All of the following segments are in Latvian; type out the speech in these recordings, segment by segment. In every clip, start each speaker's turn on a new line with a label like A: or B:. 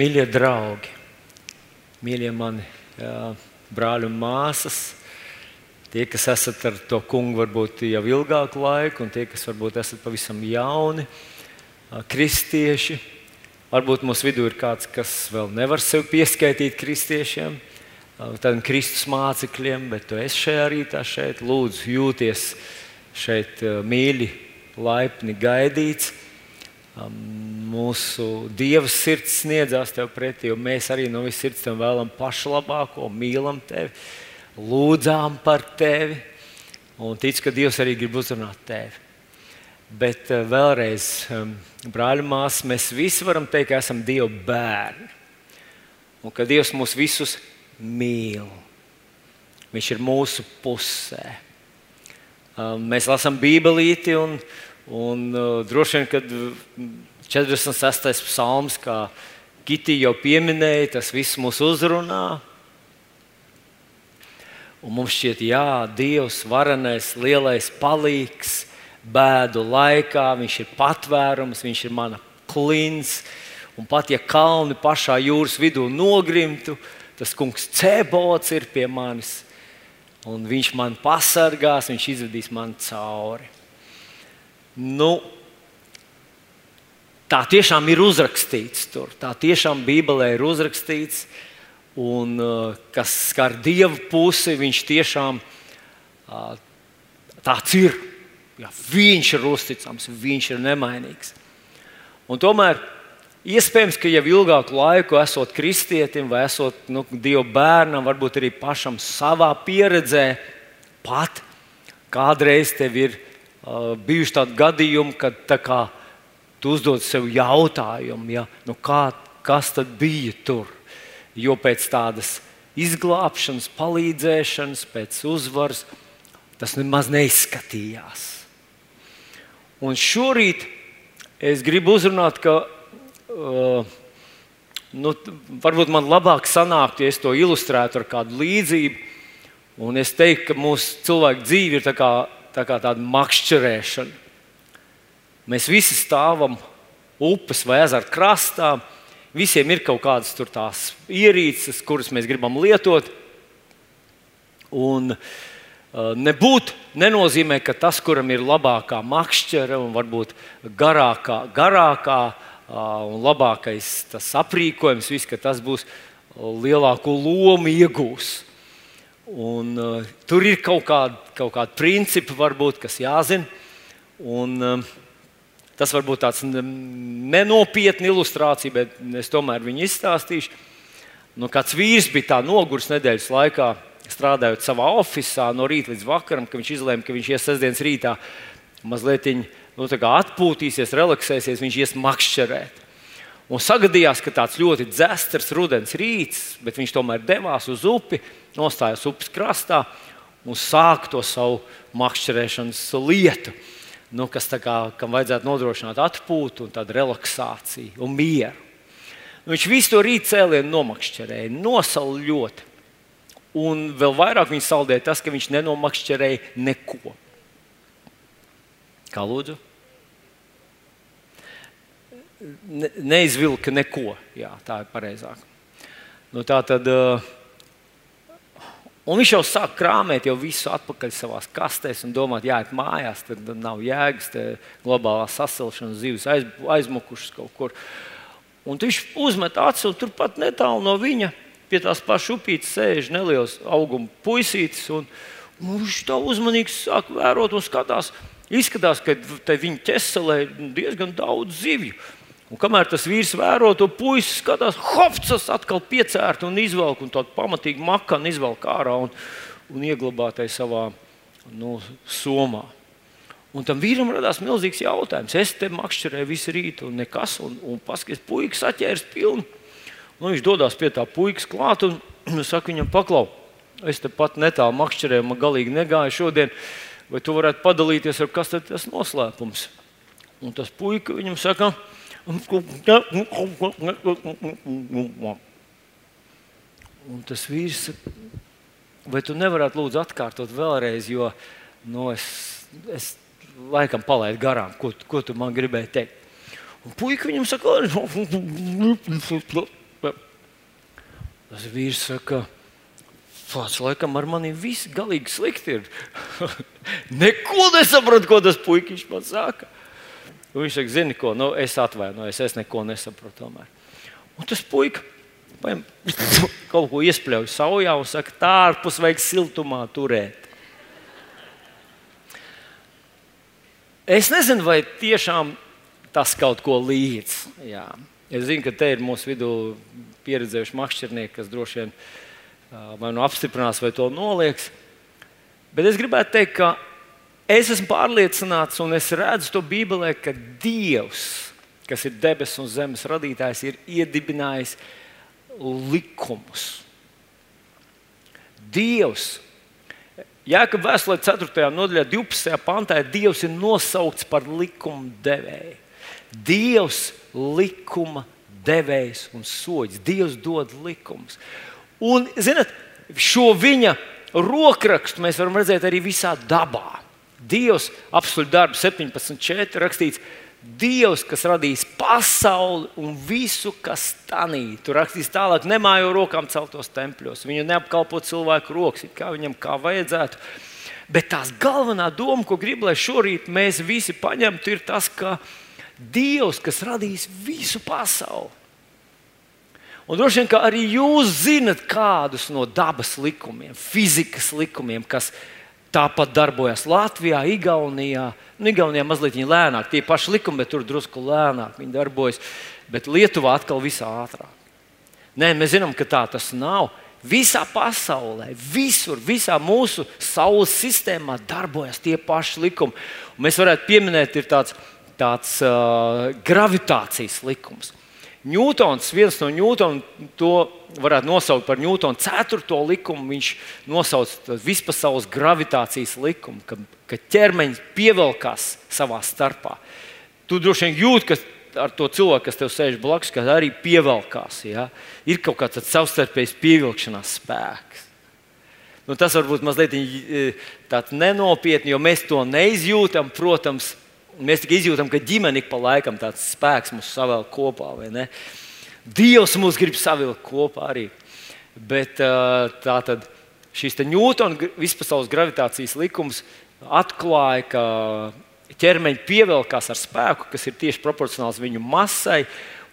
A: Mīļie draugi, mīļie mani jā, brāļi un māsas, tie, kas esat ar to kungu varbūt jau ilgāku laiku, un tie, kas varbūt esat pavisam jauni, kristieši. Varbūt mūsu vidū ir kāds, kas vēl nevar sevi pieskaitīt kristiešiem, tādiem Kristus mācekļiem, bet tu esi šajā rītā šeit. Lūdzu, jūties šeit mīļi, laipni gaidīts mūsu Dieva sirds sniedzās tev pretī, un mēs arī no visas sirds tam vēlam pašlabāko, mīlam tevi, lūdzām par tevi, un tic, ka Dievs arī grib uzrunāt tevi. Bet uh, vēlreiz, brāļi, māsas, mēs visi varam teikt, ka esam Dieva bērni. Un ka Dievs mūs visus mīl. Viņš ir mūsu pusē. Mēs lasām Bībelīti, un, un uh, droši vien, kad 46. psalms, kā Kitī jau pieminēja, tas viss mūs uzrunā. Un mums šķiet, jā, Dievs, varenais, lielais palīgs, bēdu laikā, Viņš ir patvērums, Viņš ir mana klins. Un pat ja kalni pašā jūras vidū nogrimtu, tas kungs cēbots ir pie manis. Un viņš man pasargās, viņš izvedīs man cauri. Nu, Tā tiešām ir uzrakstīts tur. Tā tiešām Bībelē ir uzrakstīts. Un, uh, kas skar dievu pusi, viņš tiešām uh, tāds ir. Ja, viņš ir uzticams, viņš ir nemainīgs. Un tomēr iespējams, ka jau ilgāku laiku esot kristietim vai esot nu, dievu bērnam, varbūt arī pašam savā pieredzē, pat kādreiz tev ir uh, bijuši tādi gadījumi, kad tā kā tu uzdod sev jautājumu, ja, nu kā, kas tad bija tur. Jo pēc tādas izglābšanas, palīdzēšanas, pēc uzvaras tas nemaz neizskatījās. Un šorīt es gribu uzrunāt, ka uh, nu, varbūt man labāk sanāktu, ja es to ilustrētu ar kādu līdzību. Un es teiktu, ka mūsu cilvēku dzīve ir tā kā, tā kā tāda makšķerēšana. Mēs visi stāvam upes vai ezera krastā. Visiem ir kaut kādas tās ierīces, kuras mēs gribam lietot. Un, uh, Nebūt nenozīmē, ka tas, kuram ir labākā makšķere un varbūt garākā, garākā uh, un labākais aprīkojums, viss, tas būs lielāko lomu iegūs. Un, uh, tur ir kaut kādi, kaut kādi principi, varbūt, kas jāzina. Un, uh, Tas varbūt tāds nenopietni ilustrācija, bet es tomēr viņu izstāstīšu. Nu, kāds vīrs bija tā noguris nedēļas laikā, strādājot savā oficiālā no rīta līdz vakaram, ka viņš izlēma, ka viņš ies sestdienas rītā mazliet nu, atpūtīsies, relaksēsies, viņš ies makšķerēt. Un sagadījās, ka tāds ļoti dzestrs rudens rīts, bet viņš tomēr devās uz upi, nostājās upes krastā un sāka to savu makšķerēšanas lietu nu, kas kā, kam vajadzētu nodrošināt atpūtu, un relaksāciju un mieru. Nu, viņš visu to rītu cēlienu nomakšķerēja, nosauca ļoti. Un vēl vairāk viņa saldēja tas, ka viņš nenomakšķerēja neko. Kā lūdzu? Ne, neizvilka neko. Jā, tā ir pareizāk. Nu, tā tad. Uh, Un viņš jau sāk krāpēt jau visu atpakaļ savā kastēs un domāt, jāiet mājās, tad nav jēgas, globālā sasilšana, zivs aiz, aizmukušas kaut kur. Un viņš uzmet acis, un turpat netālu no viņa pie tās pašas upītes sēž neliels auguma puisītis. Un, un viņš tā uzmanīgi sāk vērot un skatās. Izskatās, ka viņa ķeselē diezgan daudz zivju. Un kamēr tas vīrs vēro to puisi, skatās, hopsas atkal piecērt un izvelk, un tādu pamatīgu makanu izvelk ārā un, un ieglabā tai savā nu, somā. Un tam vīram radās milzīgs jautājums. Es te makšķerēju visu rītu, un nekas, un, un paskatās, puikas atķērs pilnu. Nu, viņš dodas pie tā puikas klāt un saka viņam, paklau, es te pat netālu makšķerēju, man galīgi negāja šodien, vai tu varētu padalīties ar kas tas noslēpums. Un tas puika viņam saka, Un tas vīrs, vai tu nevarētu lūdzu atkārtot vēlreiz, jo nu, es, es laikam palaidu garām, ko, ko tu man gribēji teikt. Un puika viņam saka, Tas vīrs saka, Pats, laikam, ar mani viss galīgi slikti ir. Neko nesaprotu, ko tas puisis man saka. Un viņš saka, zini, ko, nu, es atvainojos, es neko nesaprotu. Tomēr. Un tas puisis kaut ko iespļauj saujā un saka, tā ārpus vajag siltumā turēt. Es nezinu, vai tiešām tas kaut ko līdz. Jā. Es zinu, ka te ir mūsu vidū pieredzējuši makšķernieki, kas droši vien vai nu apstiprinās, vai to nolieks. Bet es gribētu teikt, ka es esmu pārliecināts un es redzu to Bībelē, ka Dievs, kas ir debesu un zemes radītājs, ir iedibinājis likumus. Dievs Jēkabā vēstulē 4. nodaļā, 12. pantā, Dievs ir nosaukts par likuma devēju. Dievs likuma devējs un soļs. Dievs dod likumus. Un, zinot, šo viņa rokrakstu mēs varam redzēt arī visā dabā. Dievs, apstuļu darbu 17.4. rakstīts, Dievs, kas radīs pasauli un visu, kas tanī. Tur rakstīts tālāk, nemājo rokām celtos tempļos. Viņu neapkalpo cilvēku rokas, kā viņam kā vajadzētu. Bet tās galvenā doma, ko gribu, lai šorīt mēs visi paņemtu, ir tas, ka Dievs, kas radīs visu pasauli. Un droši vien arī jūs zinat kādus no dabas likumiem, fizikas likumiem, kas tāpat darbojas Latvijā, Igaunijā, Nu, Igaunijā mazliet lēnāk, tie paši likumi, bet tur drusku lēnāk viņi darbojas. Bet Lietuvā atkal visā ātrāk. Nē, mēs zinām, ka tā tas nav. Visā pasaulē, visur, visā mūsu saules sistēmā darbojas tie paši likumi. Un mēs varētu pieminēt, ir tāds, tāds uh, gravitācijas likums. Ņūtons, viens no Ņūtona, to varētu nosaukt par Ņūtona ceturto likumu. Viņš nosauc vispasaules gravitācijas likumu, ka, ka ķermeņš pievelkās savā starpā. Tu droši vien jūti, ka ar to cilvēku, kas tev sēž blakus, arī pievelkās. Ja? Ir kaut kāds savstarpējs pievilkšanās spēks. Nu, tas varbūt mazliet e, tāds nenopietni, jo mēs to neizjūtam. Protams, Mēs tikai izjūtam, ka ģimene ik pa laikam tāds spēks mūs savēl kopā. Dievs mūs grib savilkt kopā arī. Bet tā tad šis Ņūtona vispasaules gravitācijas likums atklāja, ka ķermeņa pievelkās ar spēku, kas ir tieši proporcionāls viņu masai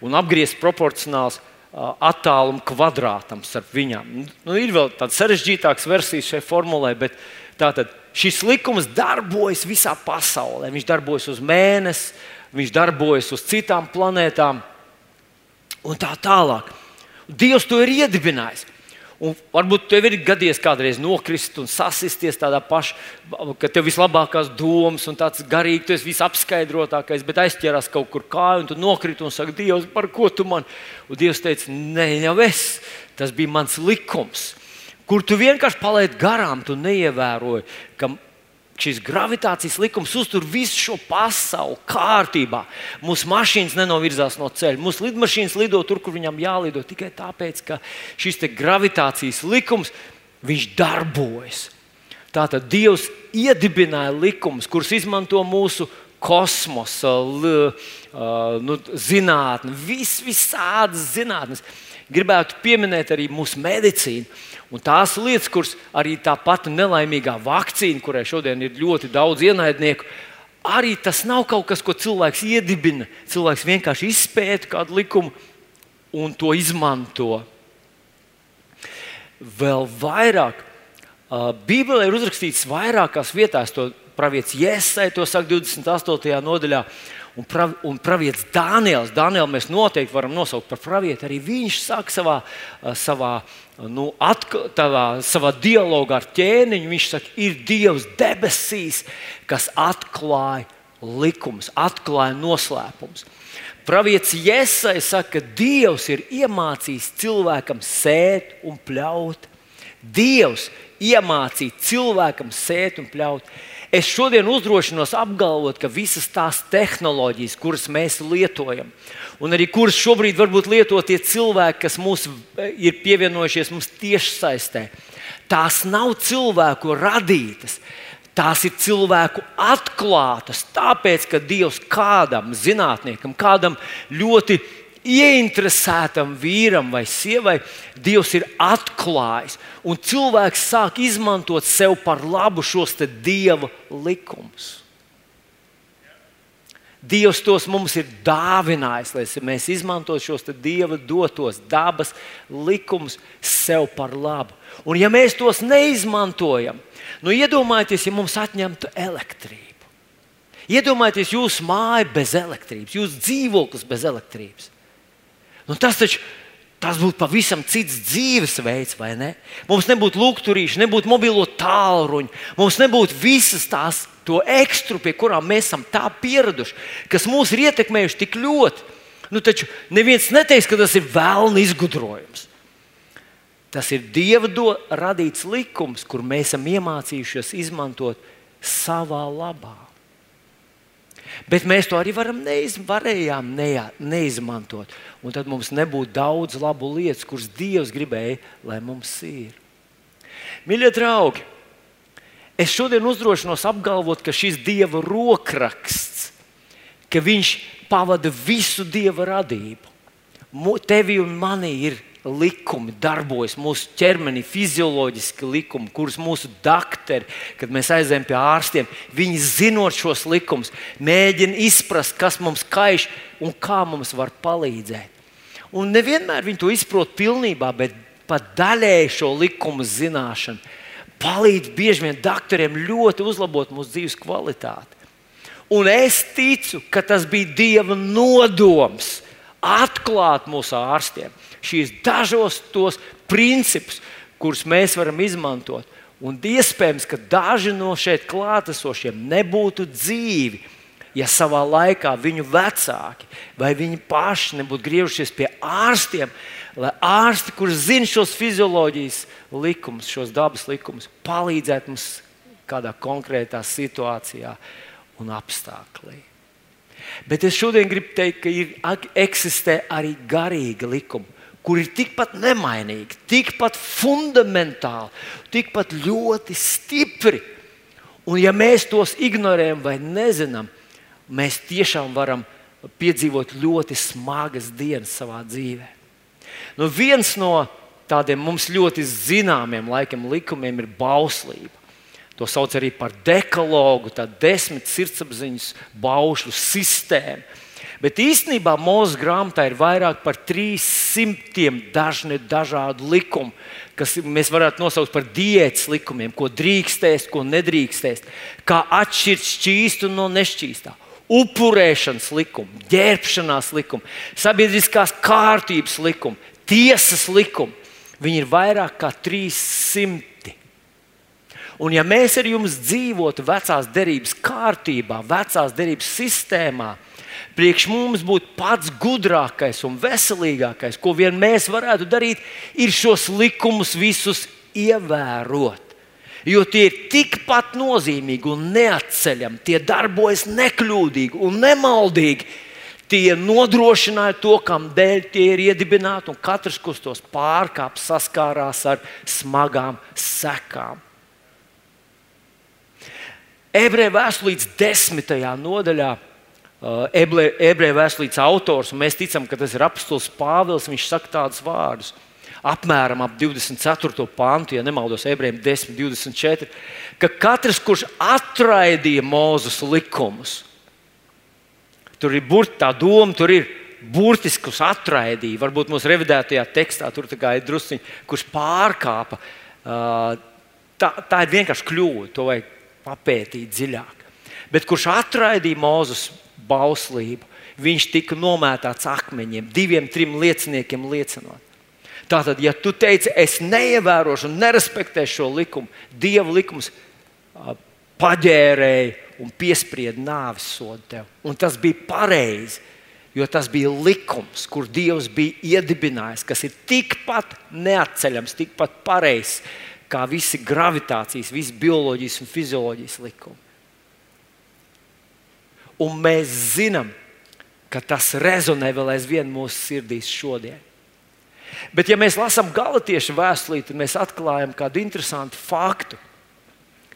A: un apgriezts proporcionāls attāluma kvadrātam starp viņām. Nu, ir vēl tādas sarežģītākas versijas šai formulē, bet tātad šis likums darbojas visā pasaulē. Viņš darbojas uz mēnesi, viņš darbojas uz citām planētām un tā tālāk. Dievs to ir iedibinājis. Un varbūt tev ir gadījies kādreiz nokrist un sasisties tādā pašā, ka tev vislabākās domas un tāds garīgs, tu esi visapskaidrotākais, bet aizķerās kaut kur kāju un tu nokriti un saki, Dievs, par ko tu man? Un Dievs teica, nē, jau es, tas bija mans likums kur tu vienkārši palaidi garām, tu neievēroji, ka šis gravitācijas likums uztur visu šo pasauli kārtībā. Mūsu mašīnas nenovirzās no ceļa, mūsu lidmašīnas lido tur, kur viņam jālido tikai tāpēc, ka šis gravitācijas likums darbojas. Tātad Dievs iedibināja likumus, kurus izmanto mūsu kosmosa, nu, zinātne, vis, visādas zinātnes. Gribētu pieminēt arī mūsu medicīnu Un tās lietas, kuras arī tā pati nelaimīgā vakcīna, kurai šodien ir ļoti daudz ienaidnieku, arī tas nav kaut kas, ko cilvēks iedibina. Cilvēks vienkārši izpēta kādu likumu un to izmanto. Vēl vairāk, Bībelē ir uzrakstīts vairākās vietās, to pravietis Jēzus, to saka 28. nodaļā. Un, prav, un pravietis Dāniels, Dānielu mēs noteikti varam nosaukt par pravieti. Arī viņš saka savā, savā nu, atka, tavā, savā dialogā ar ķēniņu, viņš saka, ir Dievs debesīs, kas atklāja likumus, atklāja noslēpumus. Pravietis Iesai saka, ka Dievs ir iemācījis cilvēkam sēt un pļaut. Dievs iemācīja cilvēkam sēt un pļaut. Es šodien uzdrošinos apgalvot, ka visas tās tehnoloģijas, kuras mēs lietojam, un arī kuras šobrīd varbūt lieto tie cilvēki, kas mums e, ir pievienojušies mums tiešsaistē, tās nav cilvēku radītas. Tās ir cilvēku atklātas, tāpēc, ka Dievs kādam zinātniekam, kādam ļoti ieinteresētam vīram vai sievai Dievs ir atklājis, un cilvēks sāk izmantot sev par labu šos dieva likumus. Dievs tos mums ir dāvinājis, lai mēs izmantotu šos dieva dotos dabas likumus sev par labu. Un, ja mēs tos neizmantojam, nu iedomājieties, ja mums atņemtu elektrību. Iedomājieties, jūsu māja bez elektrības, jūsu dzīvoklis bez elektrības. Nu, tas taču tas būtu pavisam cits dzīvesveids, vai ne? Mums nebūtu lukturīši, nebūtu mobilo tālruņu, mums nebūtu visas tās to ekstru, pie kurām mēs esam tā pieraduši, kas mūs ir ietekmējuši tik ļoti. Nu, taču neviens neteiks, ka tas ir vēlna izgudrojums. Tas ir Dieva radīts likums, kur mēs esam iemācījušies izmantot savā labā. Bet mēs to arī neiz, varējām neia, neizmantot. Un tad mums nebūtu daudz labu lietu, kuras Dievs gribēja, lai mums ir. Mīļie draugi, es šodien uzdrošinos apgalvot, ka šis Dieva rokraksts, ka Viņš pavada visu Dieva radību. Tevi un mani ir likumi darbojas mūsu ķermenī, fizioloģiski likumi, kurus mūsu doktori, kad mēs aizējām pie ārstiem, viņi zinot šos likumus, mēģina izprast, kas mums kaiš un kā mums var palīdzēt. Un nevienmēr viņi to izprot pilnībā, bet pat daļēji šo likumu zināšanu palīdz bieži vien doktoriem ļoti uzlabot mūsu dzīves kvalitāti. Un es ticu, ka tas bija Dieva nodoms atklāt mūsu ārstiem šīs dažos tos principus, kurus mēs varam izmantot. Un iespējams, ka daži no šeit klātesošiem nebūtu dzīvi, ja savā laikā viņu vecāki vai viņi paši nebūtu griežušies pie ārstiem, lai ārsti, kurš zina šos fizioloģijas likumus, šos dabas likumus, palīdzētu mums kādā konkrētā situācijā un apstākļā. Bet es šodien gribu teikt, ka ir, eksistē arī garīga likuma kur ir tikpat nemainīgi, tikpat fundamentāli, tikpat ļoti stipri. Un, ja mēs tos ignorējam vai nezinām, mēs tiešām varam piedzīvot ļoti smagas dienas savā dzīvē. Nu, viens no tādiem mums ļoti zināmiem laikam likumiem ir bauslība. To sauc arī par dekalogu, tā desmit sirdsapziņas baušļu sistēmu. Bet īstenībā mūsu grāmatā ir vairāk par 300 dažni dažādu likumu, kas mēs varētu nosaukt par diētas likumiem, ko drīkstēs, ko nedrīkstēs, kā atšķirt šķīstu no nešķīstā. Upurēšanas likumi, ģērbšanās likumi, sabiedriskās kārtības likumi, tiesas likumi. Viņi ir vairāk kā 300. Un, ja mēs ar jums dzīvotu vecās derības kārtībā, vecās derības sistēmā, priekš mums būtu pats gudrākais un veselīgākais, ko vien mēs varētu darīt, ir šos likumus visus ievērot. Jo tie ir tikpat nozīmīgi un neatceļami, tie darbojas nekļūdīgi un nemaldīgi. Tie nodrošināja to, kam dēļ tie ir iedibināti, un katrs, kurš tos pārkāpj, saskārās ar smagām sekām. Ebreju vēstulītes desmitajā nodaļā ebreju vēstures autors, un mēs ticam, ka tas ir apstults Pāvils. Viņš saka tādus vārdus. Apmēram ap 24. pāntu, ja nemaldos, ebrejiem 10, 24. Ka katrs, kurš atraidīja Mūzus likumus, tur ir burti, tā doma, tur ir burtiski, kurš atraidīja. Varbūt mūsu revidētajā tekstā tur ir druskuļi, kurš pārkāpa. Uh, tā, tā ir vienkārši kļūda, to vajag papētīt dziļāk. Bet kurš atraidīja Mūzus bauslību. Viņš tika nomētāts akmeņiem, diviem, trim lieciniekiem liecinot. Tātad, ja tu teici, es neievērošu un nerespektēšu šo likumu, Dieva likums paģērēja un piesprieda nāves sodu tev. Un tas bija pareizi, jo tas bija likums, kur Dievs bija iedibinājis, kas ir tikpat neatceļams, tikpat pareizs kā visi gravitācijas, visi bioloģijas un fizioloģijas likumi. Un mēs zinām, ka tas rezonē vēl aizvien mūsu sirdīs šodien. Bet, ja mēs lasām galatiešu vēstuli, tad mēs atklājam kādu interesantu faktu,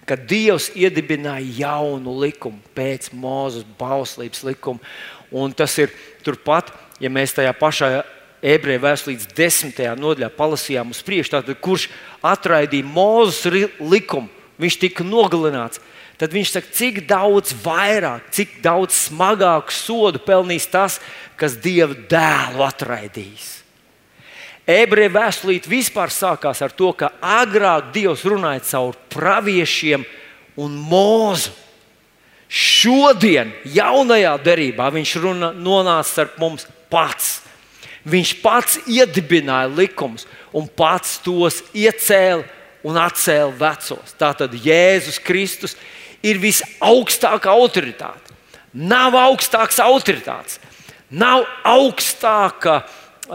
A: ka Dievs iedibināja jaunu likumu pēc Mozus bauslības likuma. Un tas ir turpat, ja mēs tajā pašā ebreju vēstures desmitajā nodaļā palasījām uz priekšu, tad kurš atraidīja Mozus likumu, viņš tika nogalināts. Tad viņš saka, cik daudz vairāk, cik daudz smagāku sodu pelnīs tas, kas Dieva dēlu atraidīs. Ebreju vēstulīte vispār sākās ar to, ka agrāk Dievs runāja caur praviešiem un mūzu. Šodien, jaunajā derībā, Viņš runa, nonāca ar mums pats. Viņš pats iedibināja likumus un pats tos iecēla un atcēla vecos. Tātad Jēzus Kristus ir visaugstākā autoritāte. Nav augstākas autoritātes, nav augstāka,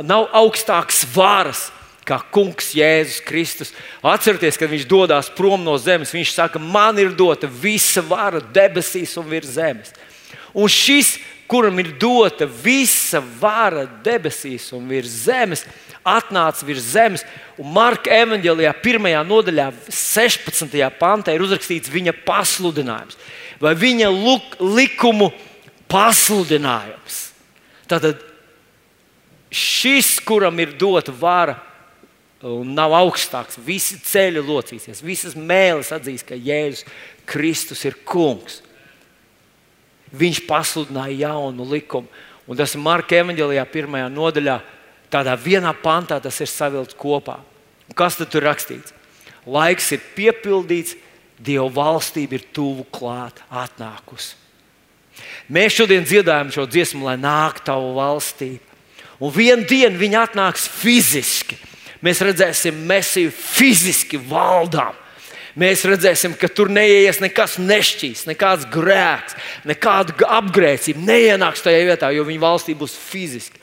A: nav augstākas varas kā Kungs Jēzus Kristus. Atcerieties, kad viņš dodas prom no zemes, viņš saka, man ir dota visa vara debesīs un virs zemes. Un šis, kuram ir dota visa vara debesīs un virs zemes, atnāca virs zemes. Un Marka evanģēlijā, pirmajā nodaļā, 16. pantā ir uzrakstīts viņa pasludinājums vai viņa luk, likumu pasludinājums. Tātad šis, kuram ir dota vara, un nav augstāks, visi ceļi locīsies, visas mēlis atzīs, ka Jēzus Kristus ir kungs. Viņš pasludināja jaunu likumu. Un tas ir Marka evanģēlijā, pirmajā nodaļā, Tādā vienā pantā tas ir savilkts kopā. Un kas tad tur rakstīts? Laiks ir piepildīts, Dieva valstība ir tuvu klāt, atnākusi. Mēs šodien dziedājam šo dziesmu, lai nāk tava valstība. Un vienā dienā viņa atnāks fiziski. Mēs redzēsim, mesiju fiziski valdām. Mēs redzēsim, ka tur neies nekas nešķīs, nekāds grēks, nekāda apgrēcība neienāks tajā vietā, jo viņa valstība būs fiziski.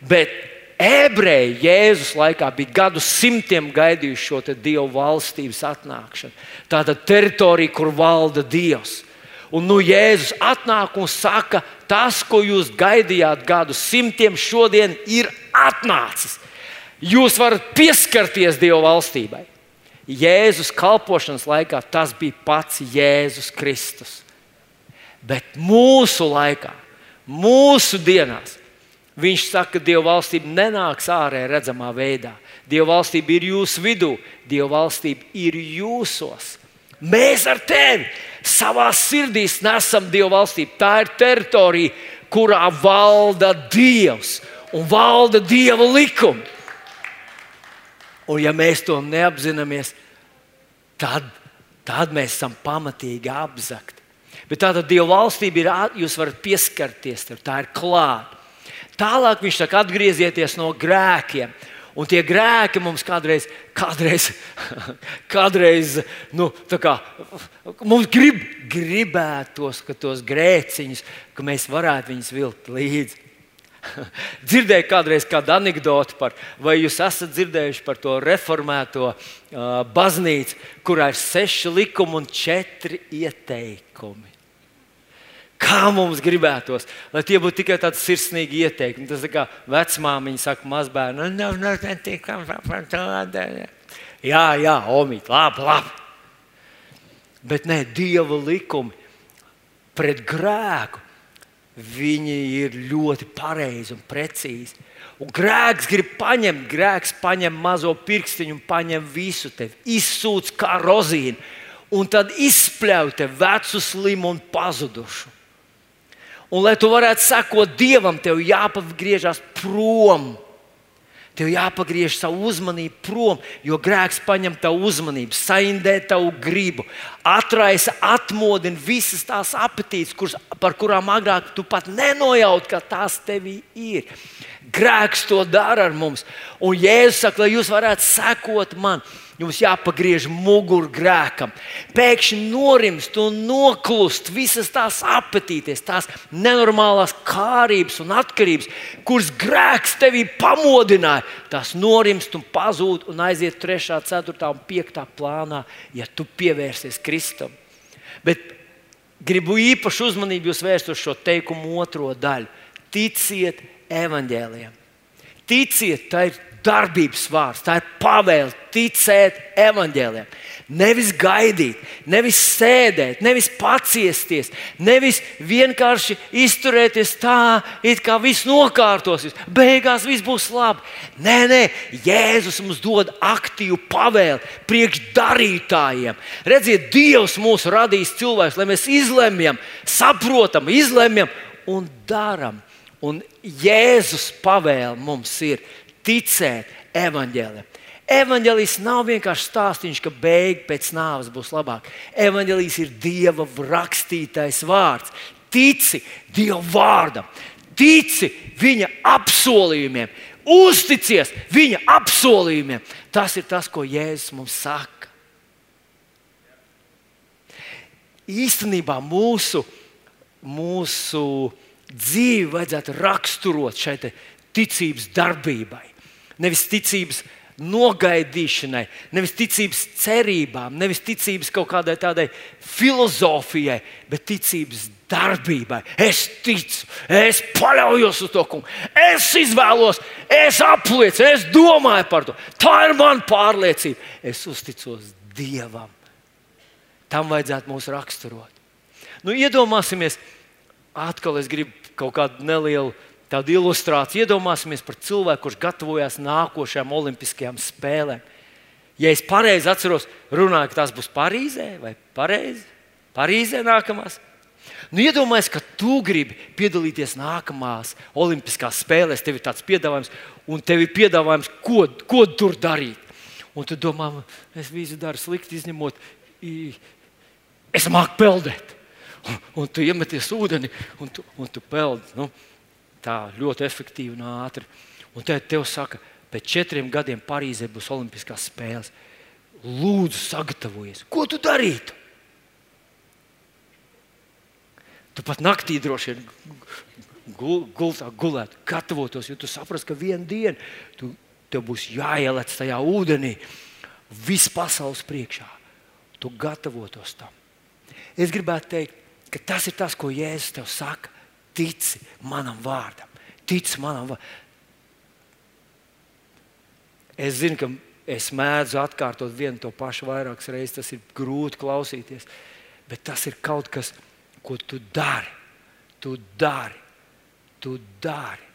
A: Bet ebreji Jēzus laikā bija gadu simtiem gaidījuši šo Dieva valstības atnākšanu. Tā ir teritorija, kur valda Dievs. Un nu Jēzus atnāk un saka, tas, ko jūs gaidījāt gadu simtiem, šodien ir atnācis. Jūs varat pieskarties Dieva valstībai. Jēzus kalpošanas laikā tas bija pats Jēzus Kristus. Bet mūsu laikā, mūsu dienās, Viņš saka, ka Dieva valstība nenāks ārē redzamā veidā. Dieva valstība ir jūsu vidū, Dieva valstība ir jūsos. Mēs ar tevi savā sirdī nesam Dieva valstība. Tā ir teritorija, kurā valda Dievs un valda Dieva likumi. Un ja mēs to neapzināmies, tad, tad mēs esam pamatīgi apzakti. Bet tāda Dieva valstība ir, jūs varat pieskarties, tā ir klāta. Tālāk viņš saka, atgriezieties no grēkiem. Un tie grēki mums kādreiz, kādreiz, kādreiz nu, kā, mums grib, gribētos, ka tos grēciņus, ka mēs varētu viņus vilkt līdzi. Dzirdēju kādreiz kādu anekdoti par, vai jūs esat dzirdējuši par to reformēto uh, baznīcu, kurā ir seši likumi un četri ieteikumi. Kā mums gribētos, lai tie būtu tikai tādi sirsnīgi ieteikumi. Tas ir kā vecmāmiņa saka, mazbērnu, nu, no, netikam par tādu. Jā, jā, omīt, labi, labi. Bet nē, dieva likumi pret grēku. Viņi ir ļoti pareizi un precīzi. Un grēks grib paņemt, grēks paņem mazo pirkstiņu un paņem visu tevi, izsūc kā rozīnu, un tad izspļauj te vecu, slimu un pazudušu. Un, lai tu varētu sekot Dievam, tev jāpagriežas prom. Tev jāpagriež savu uzmanību prom, jo grēks paņem tavu uzmanību, saindē tavu gribu, atraisa, atmodina visas tās apetītes, kuras, par kurām agrāk tu pat nenojauti, ka tās tevī ir. Grēks to dara ar mums. Un Jēzus saka, lai jūs varētu sekot man, Jums jāpagriež muguru grēkam. Pēkšņi norimst un noklust visas tās apetītes, tās nenormālās kārības un atkarības, kuras grēks tevī pamodināja. Tās norimst un pazūd un aiziet 3, 4 un 5 plānā, ja tu pievērsies Kristum. Bet gribu īpašu uzmanību jūs vērst uz šo teikumu otro daļu. Ticiet evaņģēliem. Ticiet, tā ir darbības vārds, tā ir pavēle ticēt evaņģēliem. Nevis gaidīt, nevis sēdēt, nevis paciesties, nevis vienkārši izturēties tā, it kā viss nokārtosies, beigās viss būs labi. Nē, nē, Jēzus mums dod aktīvu pavēli priekšdarītājiem. Redziet, Dievs mūs radīs cilvēks, lai mēs izlemjam, saprotam, izlemjam un darām. Un Jēzus pavēle mums ir ticēt evaņģēlim. Evangelijas nav vienkārši stāstījums, ka beigās pēc nāves būs labāk. Evangelijas ir Dieva rakstītais vārds. Tici Dieva vārdam, tici Viņa apsolījumiem, uzticies Viņa apsolījumiem. Tas ir tas, ko Jēzus mums saka. Īstenībā mūsu, mūsu dzīvi vajadzētu raksturot šai ticības darbībai. Nevis ticības nogaidīšanai, nevis ticības cerībām, nevis ticības kaut kādai tādai filozofijai, bet ticības darbībai. Es ticu, es paļaujos uz to, kungu. Es izvēlos, es apliecinu, es domāju par to. Tā ir mana pārliecība. Es uzticos Dievam. Tam vajadzētu mūs raksturot. Nu, iedomāsimies, atkal es gribu kaut kādu nelielu tādu ilustrāciju. Iedomāsimies par cilvēku, kurš gatavojas nākošajām Olimpiskajām spēlēm. Ja es pareizi atceros, runāju, ka tas būs Parīzē vai Pareizi? Parīzē nākamās. Nu, iedomājieties, ka tu gribi piedalīties nākamās Olimpiskās spēlēs, tev ir tāds piedāvājums, un tev ir piedāvājums, ko, ko tur darīt. Un tu domā, es visu daru slikti, izņemot, es māku peldēt. Un, un tu iemeties ūdeni, un tu, un tu peldi. Nu, tā ļoti efektīvi un ātri. Un tad tev saka, pēc četriem gadiem Parīzē būs Olimpiskās spēles. Lūdzu, sagatavojies. Ko tu darītu? Tu pat naktī droši vien gul, gultā gulētu, gatavotos, jo tu saproti, ka vienā dienā tu, tev būs jāielec tajā ūdenī, viss pasaules priekšā. Tu gatavotos tam. Es gribētu teikt, ka tas ir tas, ko Jēzus tev saka tici manam vārdam. Tici manam vārdam. Es zinu, ka es mēdzu atkārtot vienu to pašu vairākas reizes. Tas ir grūti klausīties. Bet tas ir kaut kas, ko tu dari. Tu dari. Tu dari.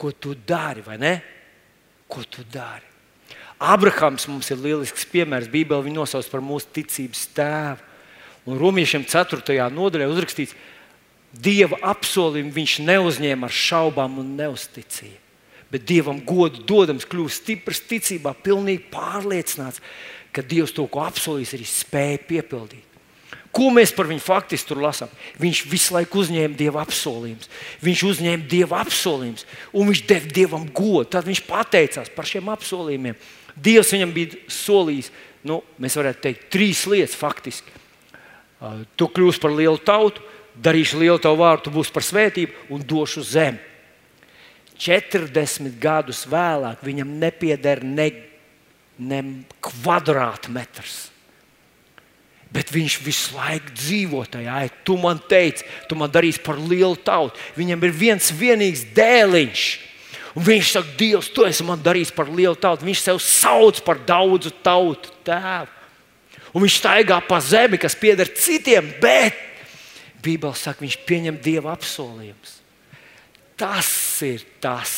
A: Ko tu dari, vai ne? Ko tu dari? Abrahams mums ir lielisks piemērs. Bībeli viņu nosauc par mūsu ticības tēvu. Un Romiešiem 4. nodaļā uzrakstīts, ka Dieva apsolījumu viņš neuzņēma ar šaubām un neusticību. Bet Dievam godu dodams, kļūst stiprs ticībā, pilnīgi pārliecināts, ka Dievs to, ko apsolījis, arī spēja piepildīt. Ko mēs par viņu faktiski tur lasām? Viņš visu laiku uzņēma dieva apsolījumus. Viņš uzņēma dieva apsolījumus, un viņš deva dievam godu. Tad viņš pateicās par šiem apsolījumiem. Dievs viņam bija solījis, nu, mēs varētu teikt, trīs lietas faktiski. Uh, tu kļūsi par lielu tautu, darīšu lielu tavu vārdu, tu būsi par svētību un došu zemi. 40 gadus vēlāk viņam nepieder ne, ne kvadrātmetrs. Bet viņš visu laiku dzīvo tajā. Tu man teici, tu man darīsi par lielu tautu. Viņam ir viens vienīgs dēliņš. Un viņš saka, Dievs, tu esi man darījis par lielu tautu. Viņš sev sauc par daudzu tautu tēvu. Un viņš staigā pa zemi, kas pieder citiem, bet Bībeli saka, viņš pieņem dieva apsolījumus. Tas ir tas,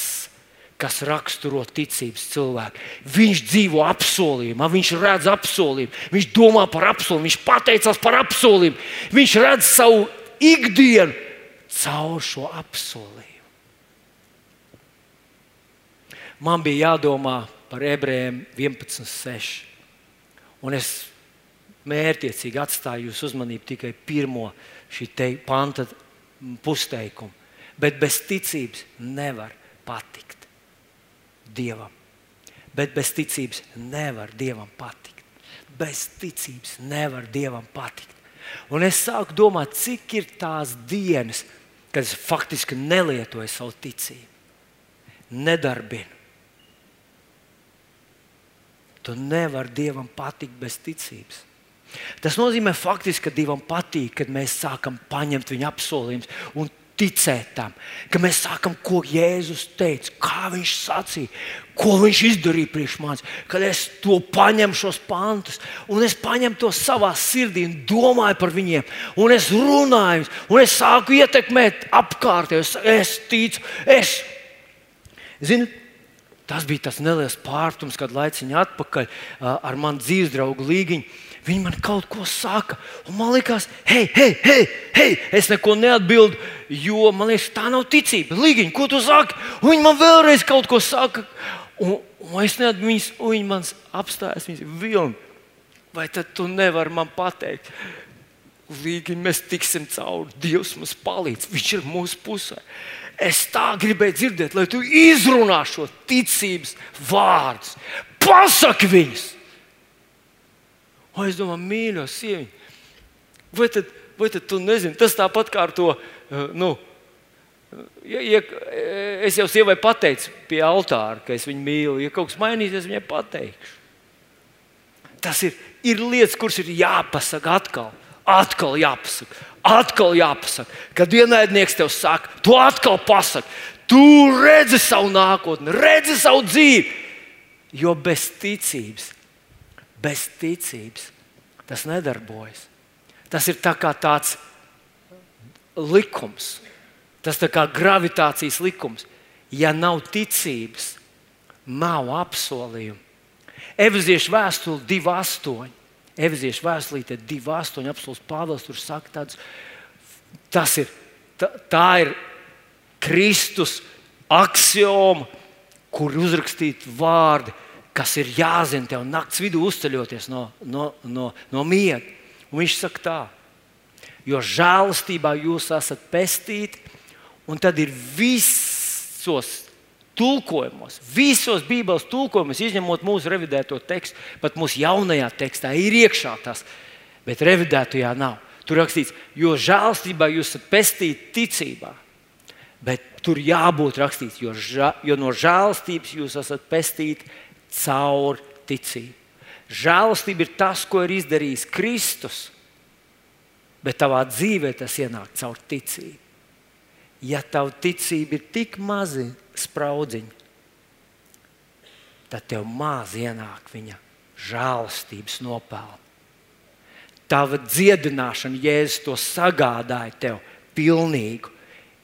A: kas raksturo ticības cilvēku. Viņš dzīvo apsolījumā, viņš redz apsolījumu, viņš domā par apsolījumu, viņš pateicās par apsolījumu, viņš redz savu ikdienu caur šo apsolījumu. Man bija jādomā par ebrejiem 11.6. Un es mērķiecīgi atstāju jūsu uzmanību tikai pirmo šī panta pusteikumu. Bet bez ticības nevar patikt Dievam. Bet bez ticības nevar Dievam patikt. Bez ticības nevar Dievam patikt. Un es sāku domāt, cik ir tās dienas, kad es faktiski nelietoju savu ticību, nedarbinu. Tu nevari Dievam patikt bez ticības. Tas nozīmē faktiski, ka Dievam patīk, kad mēs sākam paņemt viņa apsolījumus un ticēt tam, ka mēs sākam, ko Jēzus teica, kā viņš sacīja, ko viņš izdarīja priekš manis, kad es to paņemu šos pantus, un es paņemu to savā sirdī un domāju par viņiem, un es runāju, un es sāku ietekmēt apkārtējos. Es ticu, es. Zinu, tas bija tas neliels pārtums, kad laiciņā atpakaļ ar manu dzīves draugu Līgiņu Viņi man kaut ko saka, un man liekas, hei, hei, hei, hei, es neko neatbildu, jo man liekas, tā nav ticība. Līgiņ, ko tu saki? Un viņi man vēlreiz kaut ko saka, un, un es neatbildu, viņas, un viņi man apstājas, viņas vilni. Vai tad tu nevari man pateikt? Līgiņ, mēs tiksim cauri. Dievs mums palīdz, Viņš ir mūsu pusē. Es tā gribēju dzirdēt, lai tu izrunā šo ticības vārdus. Pasaki viņus! O, es domāju, mīļo sieviņu, vai tad, vai tad tu nezini, tas tāpat kā ar to. Eh, nu, ja, ja, es jau sievai pateicu pie altāra, ka es viņu mīlu. Ja kaut kas mainīsies, viņai pateikšu. Tas ir, ir lietas, kuras ir jāpasaka atkal. Atkal jāpasaka, atkal jāpasaka. Kad ienaidnieks tev saka, tu atkal pasaki, tu redzi savu nākotni, redzi savu dzīvi. Jo bez ticības bez ticības tas nedarbojas. Tas ir tā tāds likums, tas ir kā gravitācijas likums. Ja nav ticības, nav apsolījumu. Efeziešu vēstule 2,8. Efeziešu vēstulīte 2,8. apelsīns Pāvils tur saka, tāds, tas ir, tā, tā ir Kristus axioma, kur uzrakstīti vārdi kas ir jāzina tev naktas vidū, uzceļoties no, no, no, no miega. Un viņš saka, tā, jo žēlastībā jūs esat pestīti, un tad ir visos tulkojumos, visos Bībeles tulkojumos, izņemot mūsu revidēto tekstu, pat mūsu jaunajā tekstā ir iekšā tas, bet revidētajā nav. Tur rakstīts, jo žēlastībā jūs esat pestīti ticībā. Bet tur jābūt rakstīts, jo, ža, jo no žēlastības jūs esat pestīti caur ticību. Žēlastība ir tas, ko ir izdarījis Kristus, bet tavā dzīvē tas ienāk caur ticību. Ja tava ticība ir tik maza spraudziņa, tad tev maz ienāk viņa žēlastības nopelni. Tava dziedināšana, Jēzus to sagādāja tev pilnīgu,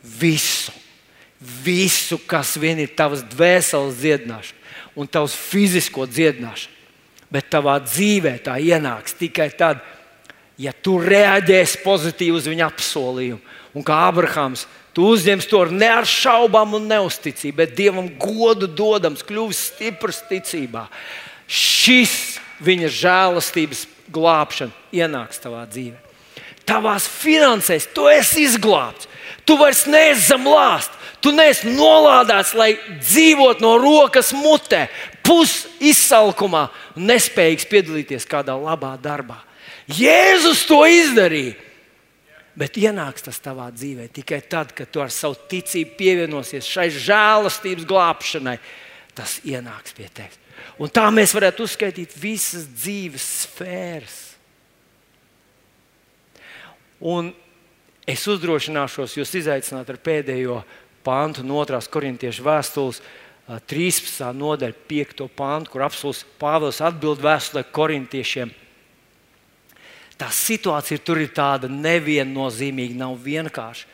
A: visu, visu, kas vien ir tavas dvēseles dziedināšana un tavs fizisko dziedināšanu. Bet tavā dzīvē tā ienāks tikai tad, ja tu reaģēsi pozitīvi uz viņa apsolījumu. Un kā Abrahams, tu uzņemsi to ne ar šaubām un neusticību, bet Dievam godu dodams, kļuvis stiprs ticībā. Šis viņa žēlastības glābšana ienāks tavā dzīvē. Tavās finansēs tu esi izglābts. Tu vairs neesi zem lāsta. Tu neesi nolādēts, lai dzīvot no rokas mutē, pus izsalkumā, nespējīgs piedalīties kādā labā darbā. Jēzus to izdarīja. Bet ienāks tas tavā dzīvē tikai tad, kad tu ar savu ticību pievienosies šai žēlastības glābšanai. Tas ienāks pie tevis. Un tā mēs varētu uzskaitīt visas dzīves sfēras. Un es uzdrošināšos jūs izaicināt ar pēdējo pantu no 2. korintiešu vēstules 13. nodaļa, 5. pantu, kur apelsīns Pāvils atbild vēstulē korintiešiem. Tā situācija tur ir tāda neviennozīmīga, nav vienkārša.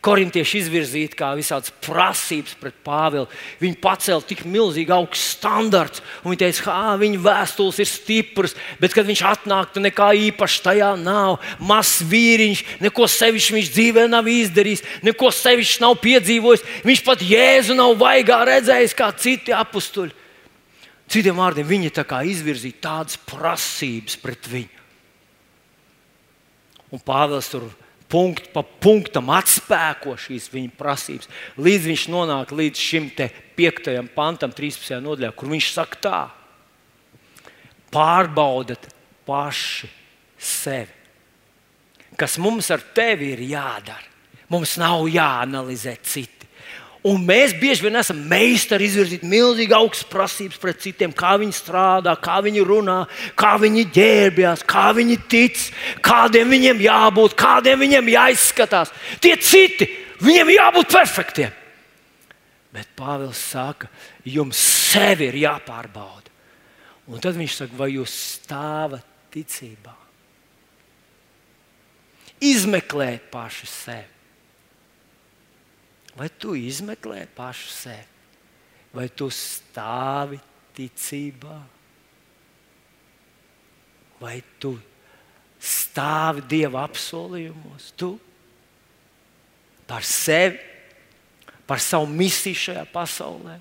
A: Korintieši izvirzīti kā visādas prasības pret Pāvilu. Viņi pacēla tik milzīgi augstu standarts, un viņi teica, ka viņa vēstules ir stipras, bet, kad viņš atnāk, tad nekā īpaša tajā nav. Mazs vīriņš, neko sevišķi viņš dzīvē nav izdarījis, neko sevišķi nav piedzīvojis. Viņš pat jēzu nav vaigā redzējis kā citi apstuļi. Citiem vārdiem, viņi tā kā izvirzīja tādas prasības pret viņu. Un Pāvils tur punktu pa punktam atspēko šīs viņa prasības, līdz viņš nonāk līdz šim piektajam pantam, 13. nodaļā, kur viņš saka tā: Pārbaudiet paši sevi. Kas mums ar tevi ir jādara? Mums nav jāanalizē citi. Un mēs bieži vien esam meistari izvirzīt milzīgi augstas prasības pret citiem, kā viņi strādā, kā viņi runā, kā viņi ģērbjas, kā viņi tic, kādiem viņiem jābūt, kādiem viņiem jāizskatās. Tie citi, Viņiem jābūt perfektiem. Bet Pāvils saka, jums sevi ir jāpārbauda. Un tad viņš saka, vai jūs stāvat ticībā? Izmeklēt pašu sevi. Vai tu izmeklē pašu sevi, vai tu stāvi ticībā, vai tu stāvi Dieva apsolījumos, tu par sevi, par savu misiju šajā pasaulē.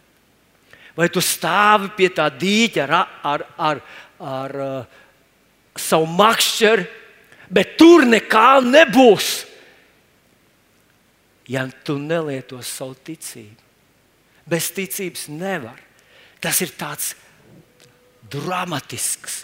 A: Vai tu stāvi pie tā dīķa ar, ar, ar, ar, ar uh, savu makšķeri, bet tur nekā nebūs, ja tu nelieto savu ticību. Bez ticības nevar. Tas ir tāds dramatisks,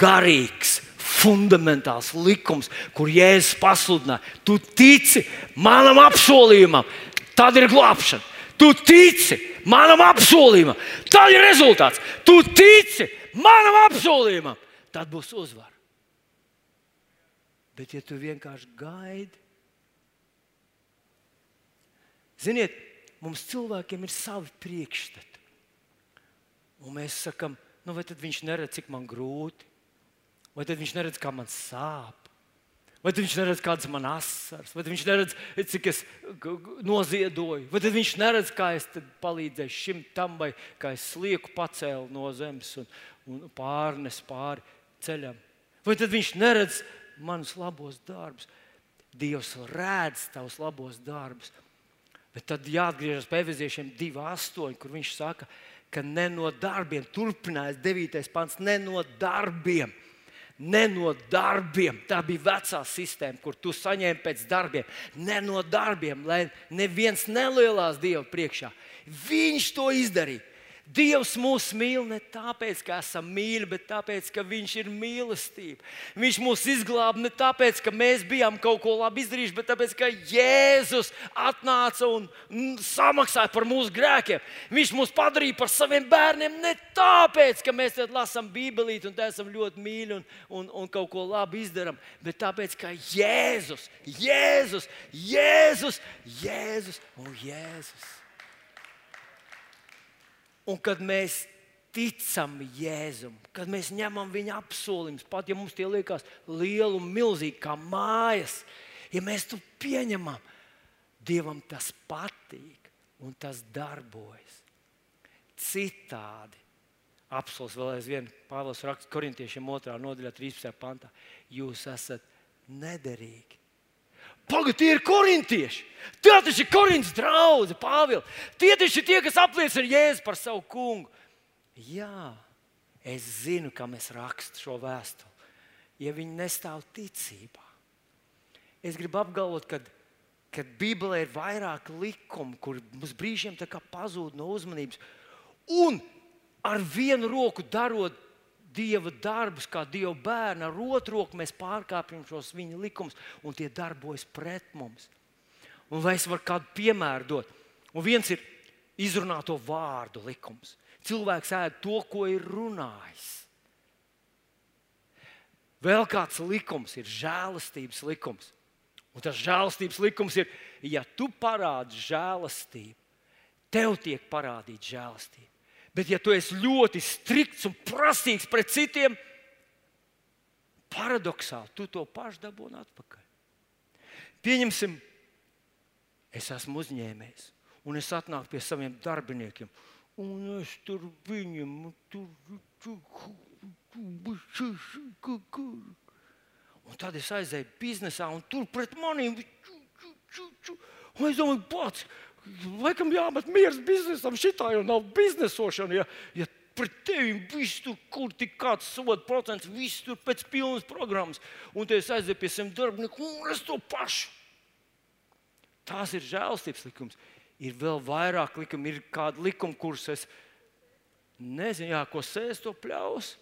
A: garīgs, fundamentāls likums, kur Jēzus pasludināja, tu tici manam apsolījumam, tad ir glābšana. Tu tici manam apsolījumam, tad ir rezultāts. Tu tici manam apsolījumam, tad būs uzvara. Bet, ja tu vienkārši gaidi, ziniet, mums cilvēkiem ir savi priekšstati. Un mēs sakām, nu, vai tad viņš neredz, cik man grūti, vai tad viņš neredz, kā man sāp. Vai viņš neredz, kādas man asaras, vai viņš neredz, cik es noziedoju, vai viņš neredz, kā es palīdzēju šim tam, vai kā es slieku pacēlu no zemes un, un pārnes pāri ceļam. Vai viņš neredz manus labos darbus? Dievs redz tavus labos darbus. Bet tad jāatgriežas pie Efeziešiem 2,8, kur viņš saka, ka ne no darbiem, turpinājās 9. pants, ne no darbiem ne no darbiem. Tā bija vecā sistēma, kur tu saņēmi pēc darbiem, ne no darbiem, lai neviens nelielās Dieva priekšā. Viņš to izdarīja. Dievs mūs mīl ne tāpēc, ka esam mīļi, bet tāpēc, ka Viņš ir mīlestība. Viņš mūs izglāba ne tāpēc, ka mēs bijām kaut ko labi izdarījuši, bet tāpēc, ka Jēzus atnāca un samaksāja par mūsu grēkiem. Viņš mūs padarīja par saviem bērniem ne tāpēc, ka mēs lasām Bībelīti un esam ļoti mīļi un, un, un kaut ko labi izdarām, bet tāpēc, ka Jēzus, Jēzus, Jēzus, Jēzus un Jēzus. Un kad mēs ticam Jēzum, kad mēs ņemam viņa apsolījumus, pat ja mums tie liekas lieli un milzīgi kā mājas, ja mēs to pieņemam, Dievam tas patīk un tas darbojas. Citādi apelsīns vēl aizvien Pāvils raksta korintiešiem 2. nodaļā, 13. pantā. Jūs esat nederīgi. Pagaidiet, tie ir korintieši. Tie taču ir korintas draugi, Pāvils. Tie taču ir tie, kas apliecina Jēzu par savu kungu. Jā, es zinu, kam es rakstu šo vēstuli. Ja viņi nestāv ticībā, es gribu apgalvot, ka kad Bībelē ir vairāk likumu, kur mums brīžiem pazūd no uzmanības, un ar vienu roku darot Dieva darbus, kā Dieva bērni, ar otru roku mēs pārkāpjam šos viņa likumus, un tie darbojas pret mums. Un vai es varu kādu piemēru dot? Un viens ir izrunāto vārdu likums. Cilvēks ēd to, ko ir runājis. Vēl kāds likums ir žēlastības likums. Un tas žēlastības likums ir, ja tu parādi žēlastību, tev tiek parādīta žēlastība. Bet, ja tu esi ļoti strikts un prasīgs pret citiem, paradoxāli tu to pašu dabūni atpakaļ. Pieņemsim, es esmu uzņēmējs, un es atnāku pie saviem darbiniekiem, un es tur viņam tur. Un tad es aizēju biznesā, un tur pret maniem. Un es domāju, pats, Laikam jāmet miers biznesam, šitā jau nav biznesošana. Ja, ja pret tevi viss tur, kur tik kāds soda procents, viss tur pēc pilnas programmas, un te es aizēju pie saviem darbiniekiem, un es to pašu. Tās ir žēlstības likums. Ir vēl vairāk likumu, ir kādi likumi, kurus es nezinu, jā, ko sēž to pļaus.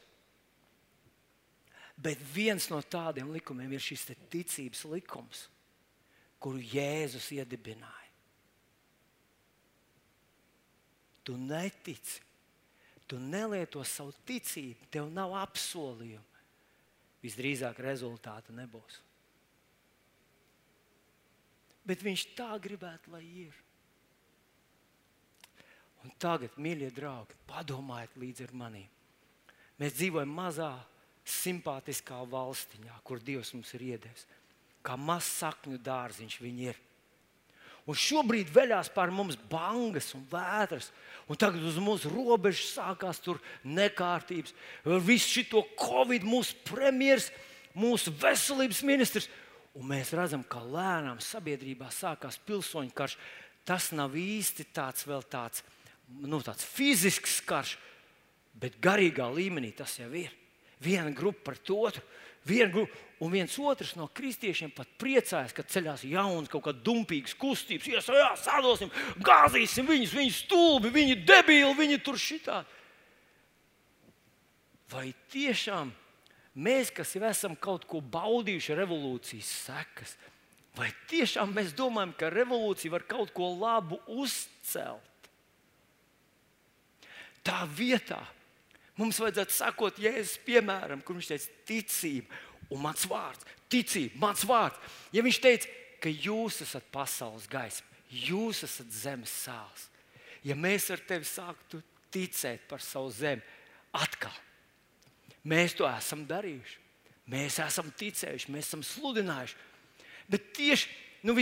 A: Bet viens no tādiem likumiem ir šis ticības likums, kuru Jēzus iedibināja. Tu netici, tu nelieto savu ticību, tev nav apsolījumu. Visdrīzāk rezultāta nebūs. Bet viņš tā gribētu, lai ir. Un tagad, mīļie draugi, padomājiet līdzi ar maniem. Mēs dzīvojam mazā, simpātiskā valstiņā, kur Dievs mums ir iedevis. Kā mazs sakņu dārziņš viņi ir. Un šobrīd veļās pār mums bangas un vētras. Un tagad uz mūsu robežas sākās nekārtības. Visu šo covid, mūsu premjerministrs, mūsu veselības ministrs. Un mēs redzam, ka lēnām sabiedrībā sākās pilsoņu karš. Tas nav īsti tāds vēl tāds, nu, tāds fizisks karš, bet garīgā līmenī tas jau ir. Viena grupa par otru. Viena grupa, un viens otrs no kristiešiem pat priecājas, ka ceļās jauns, kaut kāda dumpīga kustības. Ies, jā, sadosim, gāzīsim viņus, viņi stulbi, viņi debīli, viņi tur šitā. Vai tiešām mēs, kas jau esam kaut ko baudījuši revolūcijas sekas, vai tiešām mēs domājam, ka revolūcija var kaut ko labu uzcelt? Tā vietā mums vajadzētu sakot Jēzus piemēram, kur viņš teica, ticība un mans vārds, ticība, mans vārds. Ja viņš teica, ka jūs esat pasaules gaisma, jūs esat zemes sāls, ja mēs ar tevi sāktu ticēt par savu zemi, atkal mēs to esam darījuši. Mēs esam ticējuši, mēs esam sludinājuši. Bet tieši nu,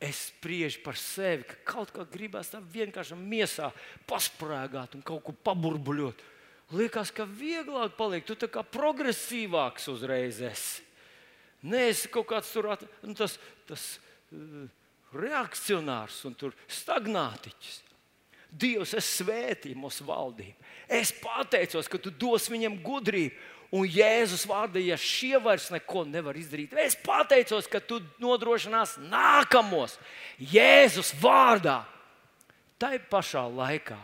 A: es spriežu par sevi, ka kaut kā gribās tā vienkārši miesā pasprāgāt un kaut ko paburbuļot liekas, ka vieglāk paliek. Tu kā progresīvāks uzreiz esi. Nē, es kaut kāds tur at, nu, tas, tas uh, reakcionārs un stagnātiķis. Dievs, es svētīju mūsu valdību. Es pateicos, ka tu dos viņam gudrību. Un Jēzus vārdā, ja šie vairs neko nevar izdarīt, es pateicos, ka tu nodrošinās nākamos Jēzus vārdā. Tā ir pašā laikā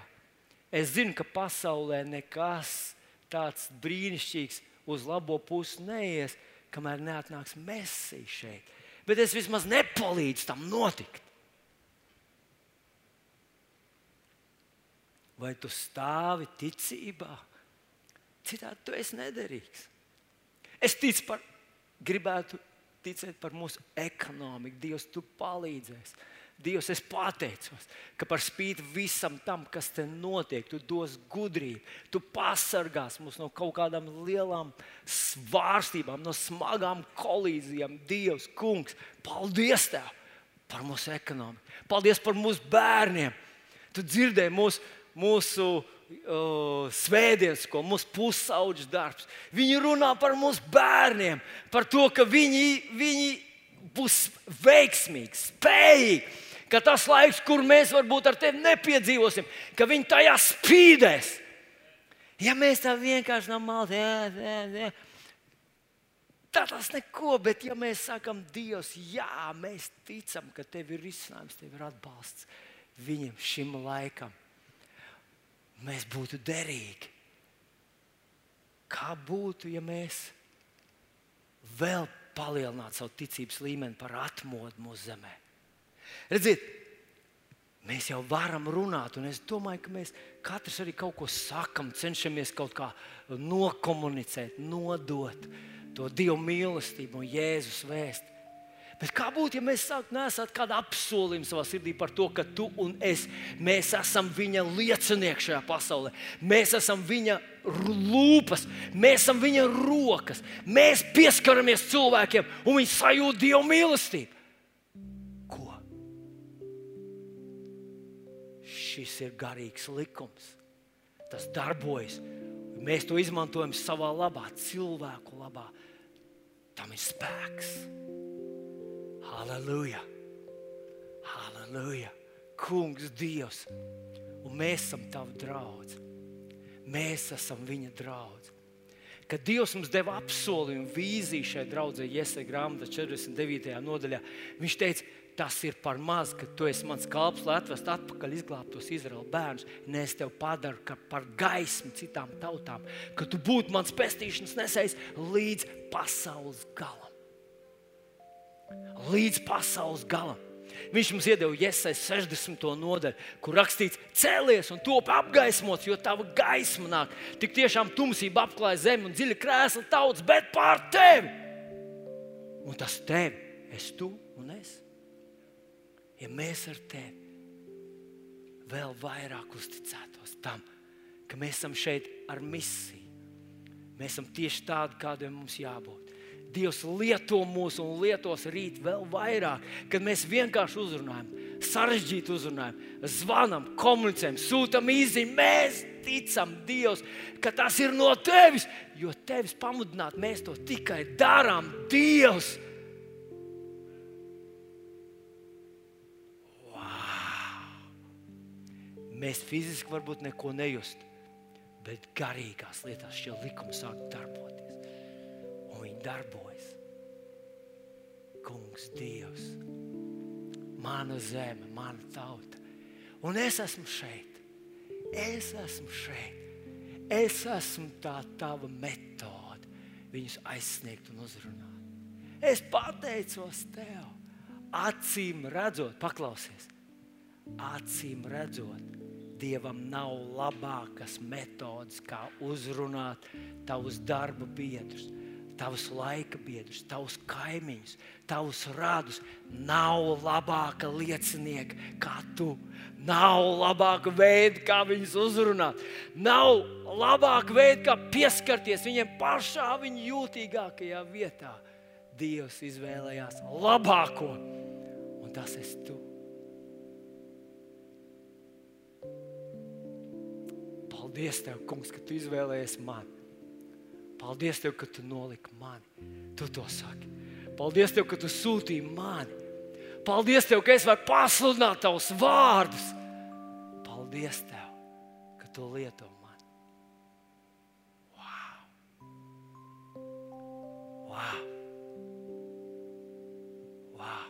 A: Es zinu, ka pasaulē nekas tāds brīnišķīgs uz labo pusi neies, kamēr neatnāks mesija šeit. Bet es vismaz nepalīdzu tam notikt. Vai tu stāvi ticībā? Citādi tu esi nederīgs. Es ticu par, gribētu ticēt par mūsu ekonomiku. Dievs, tu palīdzēsi. Dievs, es pateicos, ka par spīti visam tam, kas te notiek, tu dos gudrību, tu pasargās mūs no kaut kādām lielām svārstībām, no smagām kolīzijām. Dievs, Kungs, paldies Tev par mūsu ekonomiku, paldies par mūsu bērniem. Tu dzirdēji mūsu, mūsu uh, svētdienas, ko mūsu pusauģis darbs. Viņi runā par mūsu bērniem, par to, ka viņi, viņi būs veiksmīgi, spējīgi ka tas laiks, kur mēs varbūt ar tevi nepiedzīvosim, ka viņi tajā spīdēs. Ja mēs tā vienkārši no malas, jā. Tā tas neko, bet ja mēs sakām, Dievs, jā, mēs ticam, ka tev ir risinājums, tev ir atbalsts viņam šim laikam, mēs būtu derīgi. Kā būtu, ja mēs vēl palielinātu savu ticības līmeni par atmodu mūsu zemē? Redziet, mēs jau varam runāt, un es domāju, ka mēs katrs arī kaut ko sakam, cenšamies kaut kā nokomunicēt, nodot to Dieva mīlestību un Jēzus vēstuli. Bet kā būtu, ja mēs sāktu nesāt kādu apsolījumu savā sirdī par to, ka tu un es mēs esam viņa liecinieki šajā pasaulē. Mēs esam viņa lūpas, mēs esam viņa rokas. Mēs pieskaramies cilvēkiem un viņi sajūt Dieva mīlestību. Šis ir garīgs likums. Tas darbojas. Mēs to izmantojam savā labā, cilvēku labā. Tam ir spēks. Halleluja! Halleluja! Kungs, Dievs! Un mēs esam tavi draugi. Mēs esam viņa draugi. Kad Dievs mums deva apsolījumu, vīziju šai draudzē, Iesai grāmatā 49. nodaļā, Viņš teica, tas ir par maz, ka tu esi mans kalps, lai atvestu atpakaļ izglābtos Izraēlas bērnus. Nē, es tevi padaru par gaismu citām tautām, ka tu būtu mans pestīšanas nesējs līdz pasaules galam. Līdz pasaules galam. Viņš mums iedeva iesaistīts 60. nodaļu, kur rakstīts, cēlies un top apgaismots, jo tava gaisma nāk. Tik tiešām tumsība apklāja zemi un dziļa krēsla tauts, bet pār tevi. Un tas tevi, es tu un es ja mēs ar tevi vēl vairāk uzticētos tam, ka mēs esam šeit ar misiju. Mēs esam tieši tādi, kādiem mums jābūt. Dievs lieto mūs un lietos rīt vēl vairāk, kad mēs vienkārši uzrunājam, sarežģīti uzrunājam, zvanam, komunicējam, sūtām īziņu. Mēs ticam Dievam, ka tas ir no tevis, jo tevis pamudināt mēs to tikai darām. Dievs! Mēs fiziski varbūt neko nejust, bet garīgās lietās šie likumi sāk darboties. Un viņi darbojas. Kungs, Dievs, mana zeme, mana tauta. Un es esmu šeit. Es esmu šeit. Es esmu tā tava metode, viņus aizsniegt un uzrunāt. Es pateicos tev, acīm redzot, paklausies, acīm redzot, Dievam nav labākas metodes, kā uzrunāt tavus darba biedrus, tavus laika biedrus, tavus kaimiņus, tavus radus. Nav labāka liecinieka kā tu. Nav labāka veida, kā viņus uzrunāt. Nav labāka veida, kā pieskarties viņiem pašā viņa jūtīgākajā vietā. Dievs izvēlējās labāko, un tas esi tu. Paldies, Tev, Kungs, ka Tu izvēlējies mani. Paldies, Tev, ka Tu noliki mani. Tu to saki. Paldies, Tev, ka Tu sūtīji mani. Paldies, Tev, ka es varu pasludināt Tavus vārdus. Paldies, Tev, ka Tu lieto mani. Wow! Wow! Wow!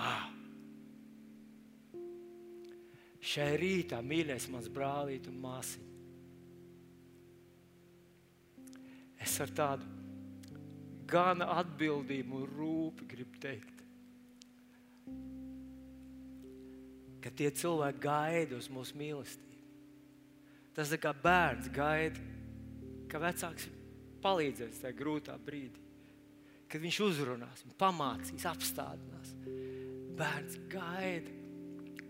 A: Wow! Šai rītā, mīļais, mans brālīt un māsiņa. Es ar tādu gana atbildību un rūpi gribu teikt, ka tie cilvēki gaida uz mūsu mīlestību. Tas ir kā bērns gaida, ka vecāks palīdzēs tajā grūtā brīdī, kad viņš uzrunās, pamācīs, apstādinās. Bērns gaida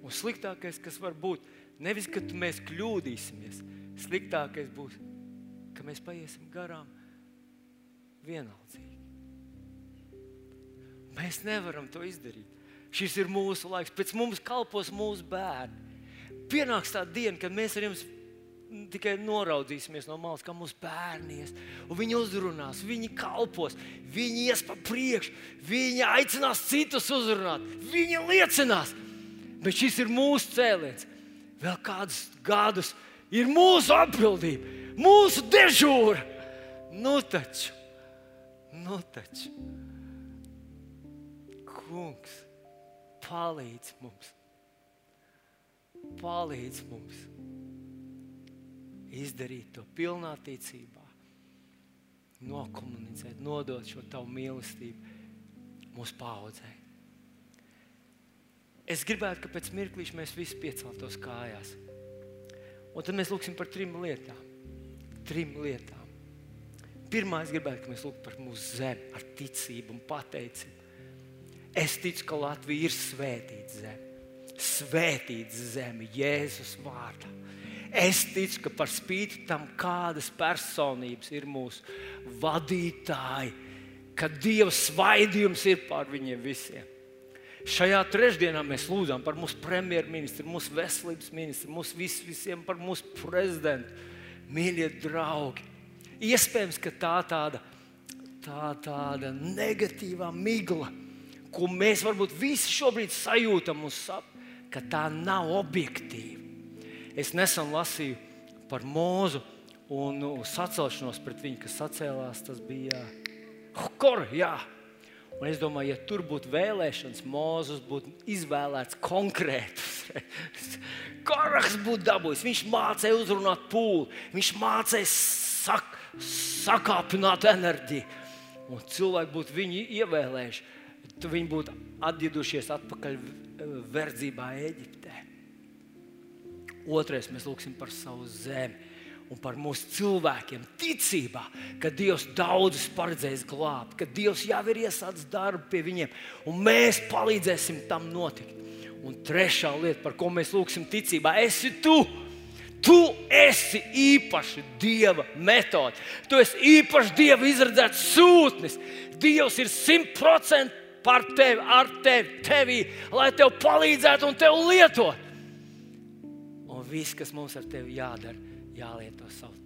A: Un sliktākais, kas var būt, nevis ka mēs kļūdīsimies, sliktākais būs, ka mēs paiesim garām vienaldzīgi. Mēs nevaram to izdarīt. Šis ir mūsu laiks, pēc mums kalpos mūsu bērni. Pienāks tā diena, kad mēs ar jums tikai noraudzīsimies no malas, kā mūsu bērni ies. Viņi uzrunās, viņi kalpos, viņi ies pa priekšu, viņi aicinās citus uzrunāt, viņi liecinās bet šis ir mūsu cēliens. Vēl kādus gadus ir mūsu atbildība, mūsu dežūra. Nu taču, nu taču, kungs, palīdz mums, palīdz mums izdarīt to pilnā ticībā, nokomunicēt, nodot šo tavu mīlestību mūsu paudzei. Es gribētu, ka pēc mirklīša mēs visi pieceltos kājās. Un tad mēs lūgsim par trim lietām. Trim lietām. Pirmā, es gribētu, ka mēs lūgtu par mūsu zemi, ar ticību un pateicību. Es ticu, ka Latvija ir svētīta zeme. Svētīta zeme Jēzus vārdā. Es ticu, ka par spīti tam, kādas personības ir mūsu vadītāji, ka Dieva svaidījums ir pār viņiem visiem. Šajā trešdienā mēs lūdzam par mūsu premjerministru, mūsu veselības ministru, mūsu vis, visiem par mūsu prezidentu. Mīļie draugi, iespējams, ka tā tāda, tā tāda negatīvā migla, ko mēs varbūt visi šobrīd sajūtam, sap, ka tā nav objektīva. Es nesen lasīju par mūzu un sacelšanos pret viņu, kas sacēlās. Tas bija Hokor, jā, Un es domāju, ja tur būtu vēlēšanas, Mozus būtu izvēlēts konkrētus. Karaks būtu dabūjis. Viņš mācīja uzrunāt pūli, viņš mācīja sak, sakāpināt enerģiju. Un cilvēki būtu viņu ievēlējuši. Viņi būtu atgriezušies atpakaļ verdzībā Eģiptē. Otrais mēs lūgsim par savu zemi. Un par mūsu cilvēkiem ticībā, ka Dievs daudzus paredzējis glābt, ka Dievs jau ir iesācis darbu pie viņiem, un mēs palīdzēsim tam notikt. Un trešā lieta, par ko mēs lūgsim ticībā, esi tu. Tu esi īpaši Dieva metode. Tu esi īpaši Dieva izredzēts sūtnis. Dievs ir simtprocentīgi par tevi, ar tevi, tevī, lai tev palīdzētu un tev lietot. Un viss, kas mums ar tevi jādara, jālieto savu ticību.